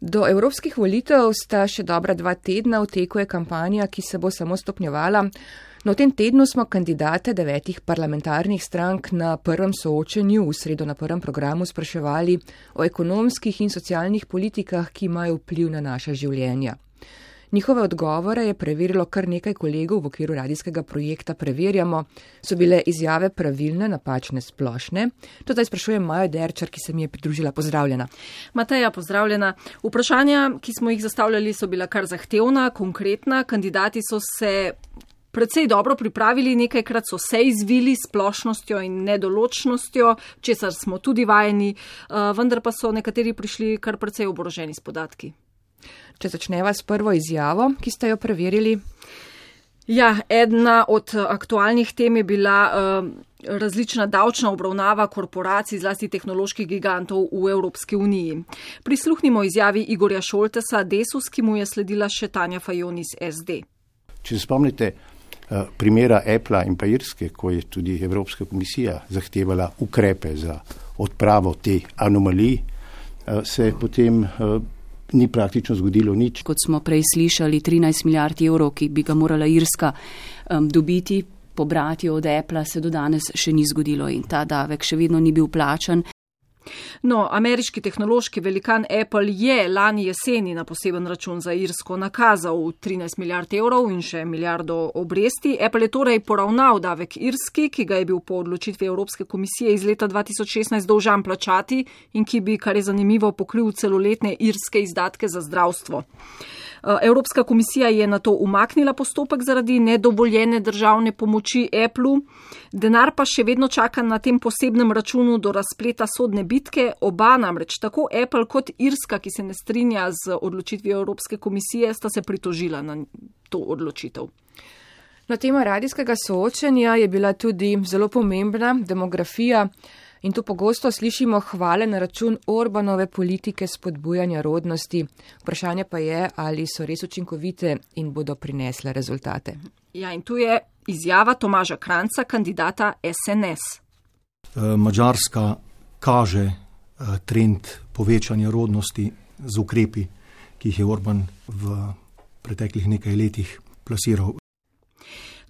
Do evropskih volitev sta še dobra dva tedna, v teku je kampanja, ki se bo samo stopnjevala. No, v tem tednu smo kandidate devetih parlamentarnih strank na prvem soočenju v sredo na prvem programu spraševali o ekonomskih in socialnih politikah, ki imajo vpliv na naša življenja. Njihove odgovore je preverilo kar nekaj kolegov v okviru radijskega projekta Preverjamo. So bile izjave pravilne, napačne, splošne? To zdaj sprašujem Majo Derčar, ki se mi je pridružila. Pozdravljena. Mateja, pozdravljena. Vprašanja, ki smo jih zastavljali, so bila kar zahtevna, konkretna. Kandidati so se. Predvsej dobro pripravili, nekajkrat so se izvili s splošnostjo in nedoločnostjo, česar smo tudi vajeni, eh, vendar pa so nekateri prišli kar precej oboroženi s podatki. Če začneva s prvo izjavo, ki ste jo preverili. Ja, ena od aktualnih tem je bila uh, različna davčna obravnava korporacij, zlasti tehnoloških gigantov v Evropski uniji. Prisluhnimo izjavi Igorja Šoltesa, Desus, ki mu je sledila še Tanja Fajon iz SD. Če se spomnite uh, primera Apple in pa Irske, ko je tudi Evropska komisija zahtevala ukrepe za odpravo te anomalije, uh, se je potem. Uh, ni praktično zgodilo nič. Kot smo prej slišali, 13 milijard evrov, ki bi ga morala Irska um, dobiti, pobrati od Apple, se do danes še ni zgodilo in ta davek še vedno ni bil plačan. No, ameriški tehnološki velikan Apple je lani jeseni na poseben račun za Irsko nakazal 13 milijard evrov in še milijardo obresti. Apple je torej poravnal davek Irski, ki ga je bil po odločitvi Evropske komisije iz leta 2016 dolžan plačati in ki bi, kar je zanimivo, pokril celoletne irske izdatke za zdravstvo. Eh, Evropska komisija je na to umaknila postopek zaradi nedovoljene državne pomoči Apple, denar pa še vedno čaka na tem posebnem računu do razpleta sodne bitke. Oba namreč, tako Apple kot Irska, ki se ne strinja z odločitvijo Evropske komisije, sta se pritožila na to odločitev. Na tema radijskega soočenja je bila tudi zelo pomembna demografija. In tu pogosto slišimo hvale na račun Orbanove politike spodbujanja rodnosti. Vprašanje pa je, ali so res učinkovite in bodo prinesle rezultate. Ja, in tu je izjava Tomaža Kranca, kandidata SNS. Eh, Mačarska kaže eh, trend povečanja rodnosti z ukrepi, ki jih je Orban v preteklih nekaj letih plasiral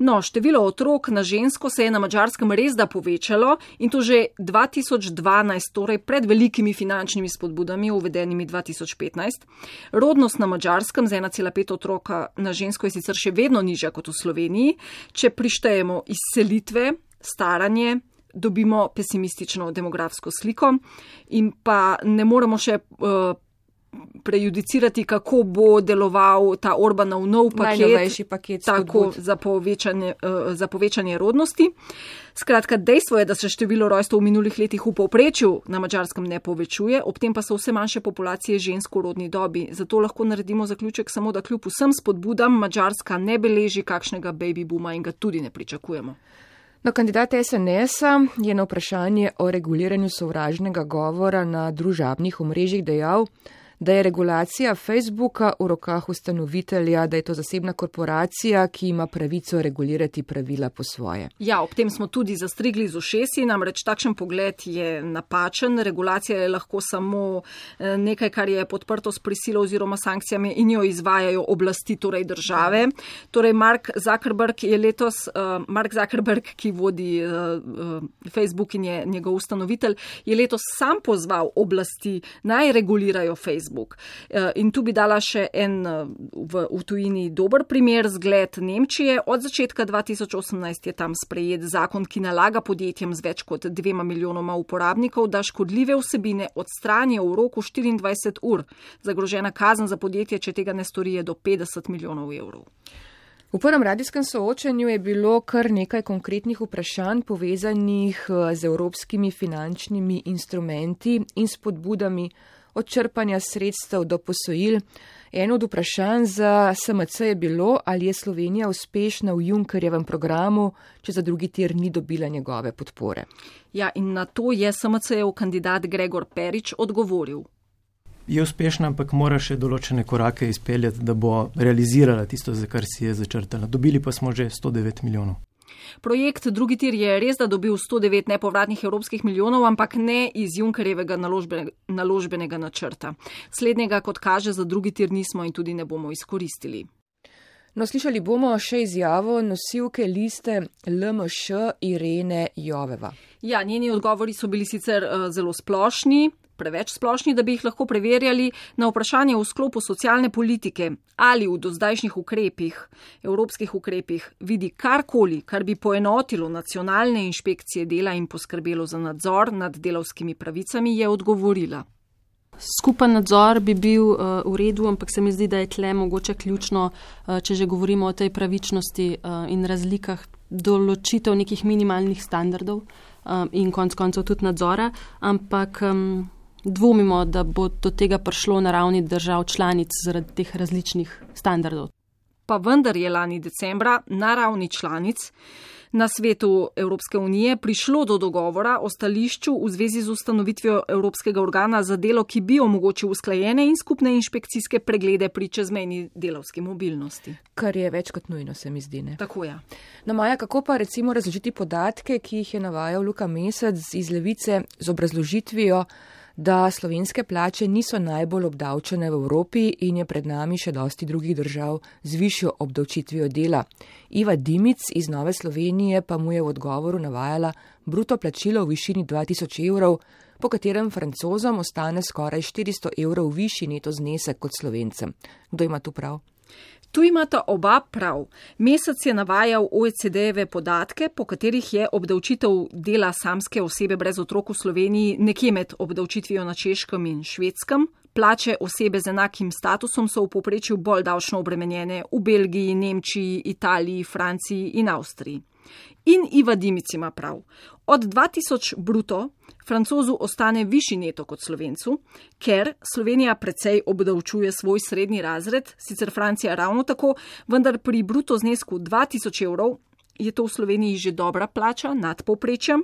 No, število otrok na žensko se je na mačarskem res da povečalo in to že 2012, torej pred velikimi finančnimi spodbudami, uvedenimi 2015. Rodnost na mačarskem z 1,5 otroka na žensko je sicer še vedno nižja kot v Sloveniji. Če prištejemo izselitve, staranje, dobimo pesimistično demografsko sliko in pa ne moremo še. Uh, prejudicirati, kako bo deloval ta Orbanov nov paket, paket tako za povečanje, uh, za povečanje rodnosti. Skratka, dejstvo je, da se število rojstev v minulih letih v povprečju na mačarskem ne povečuje, ob tem pa so vse manjše populacije žensk v rodni dobi. Zato lahko naredimo zaključek samo, da kljub vsem spodbudam mačarska ne beleži kakšnega baby booma in ga tudi ne pričakujemo. No, kandidat SNS-a je na vprašanje o reguliranju sovražnega govora na družabnih omrežjih dejal, da je regulacija Facebooka v rokah ustanovitelja, da je to zasebna korporacija, ki ima pravico regulirati pravila po svoje. Ja, ob tem smo tudi zastrigli z ušesi, namreč takšen pogled je napačen. Regulacija je lahko samo eh, nekaj, kar je podprto s prisilo oziroma sankcijami in jo izvajajo oblasti, torej države. Torej, Mark Zuckerberg je letos, uh, Mark Zuckerberg, ki vodi uh, Facebook in je njegov ustanovitelj, je letos sam pozval oblasti naj regulirajo Facebook. Facebook. Eh, in tu bi dala še en eh, v, v tujini dober primer, zgled Nemčije. Od začetka 2018 je tam sprejet zakon, ki nalaga podjetjem z več kot dvema milijonoma uporabnikov, da škodljive vsebine odstranijo v roku 24 ur. Zagrožena kazen za podjetje, če tega ne storije, do 50 milijonov evrov. V prvem radijskem soočanju je bilo kar nekaj konkretnih vprašanj povezanih eh, z evropskimi finančnimi instrumenti in spodbudami od črpanja sredstev do posojil. Eno od vprašanj za SMC je bilo, ali je Slovenija uspešna v Junkerjevem programu, če za drugi tir ni dobila njegove podpore. Ja, in na to je SMC-jev kandidat Gregor Perič odgovoril. Je uspešna, ampak mora še določene korake izpeljati, da bo realizirala tisto, za kar si je začrtala. Dobili pa smo že 109 milijonov. Projekt drugi tir je res, da dobil 109 nepovratnih evropskih milijonov, ampak ne iz Junkerjevega naložbe, naložbenega načrta. Slednjega, kot kaže, za drugi tir nismo in tudi ne bomo izkoristili. No, slišali bomo še izjavo nosilke liste LMŠ Irene Joveva. Ja, njeni odgovori so bili sicer uh, zelo splošni, preveč splošni, da bi jih lahko preverjali na vprašanje v sklopu socialne politike ali v dozdajšnjih ukrepih, evropskih ukrepih, vidi karkoli, kar bi poenotilo nacionalne inšpekcije dela in poskrbelo za nadzor nad delavskimi pravicami, je odgovorila. Skupen nadzor bi bil uh, v redu, ampak se mi zdi, da je tle mogoče ključno, uh, če že govorimo o tej pravičnosti uh, in razlikah, določitev nekih minimalnih standardov um, in konc koncev tudi nadzora, ampak um, dvomimo, da bo do tega prišlo na ravni držav članic zaradi teh različnih standardov. Pa vendar je lani decembra na ravni članic na svetu Evropske unije prišlo do dogovora o stališču v zvezi z ustanovitvijo Evropskega organa za delo, ki bi omogočil usklajene in skupne inšpekcijske preglede pri čezmejni delovski mobilnosti. Kar je več kot nujno, se mi zdi. Ne? Tako je. Ja. No, Maja, kako pa recimo razložiti podatke, ki jih je navajal Luka Mesec iz Levice z obrazložitvijo, da slovenske plače niso najbolj obdavčene v Evropi in je pred nami še dosti drugih držav z višjo obdavčitvijo dela. Iva Dimic iz Nove Slovenije pa mu je v odgovoru navajala bruto plačilo v višini 2000 evrov, po katerem francozom ostane skoraj 400 evrov višji neto znesek kot slovencem. Kdo ima tu prav? Tu imata oba prav. Mesec je navajal OECD-eve podatke, po katerih je obdavčitev dela samske osebe brez otrok v Sloveniji nekje med obdavčitvijo na češkem in švedskem. Plače osebe z enakim statusom so v poprečju bolj davčno obremenjene v Belgiji, Nemčiji, Italiji, Franciji in Avstriji. In Iva Dimic ima prav. Od 2000 bruto francozu ostane višji neto kot slovencu, ker Slovenija precej obdavčuje svoj srednji razred, sicer Francija ravno tako, vendar pri bruto znesku 2000 evrov je to v Sloveniji že dobra plača nad povprečjem,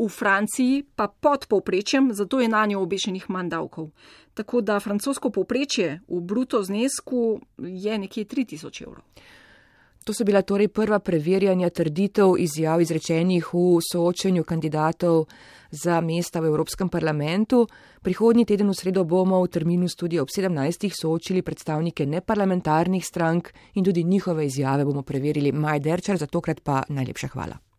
v Franciji pa pod povprečjem, zato je na njo obešenih manj davkov. Tako da francosko povprečje v bruto znesku je nekje 3000 evrov. To so bila torej prva preverjanja trditev izjav izrečenih v soočenju kandidatov za mesta v Evropskem parlamentu. Prihodnji teden v sredo bomo v terminu studija ob 17. soočili predstavnike neparlamentarnih strank in tudi njihove izjave bomo preverili. Maj Derčar, za tokrat pa najlepša hvala.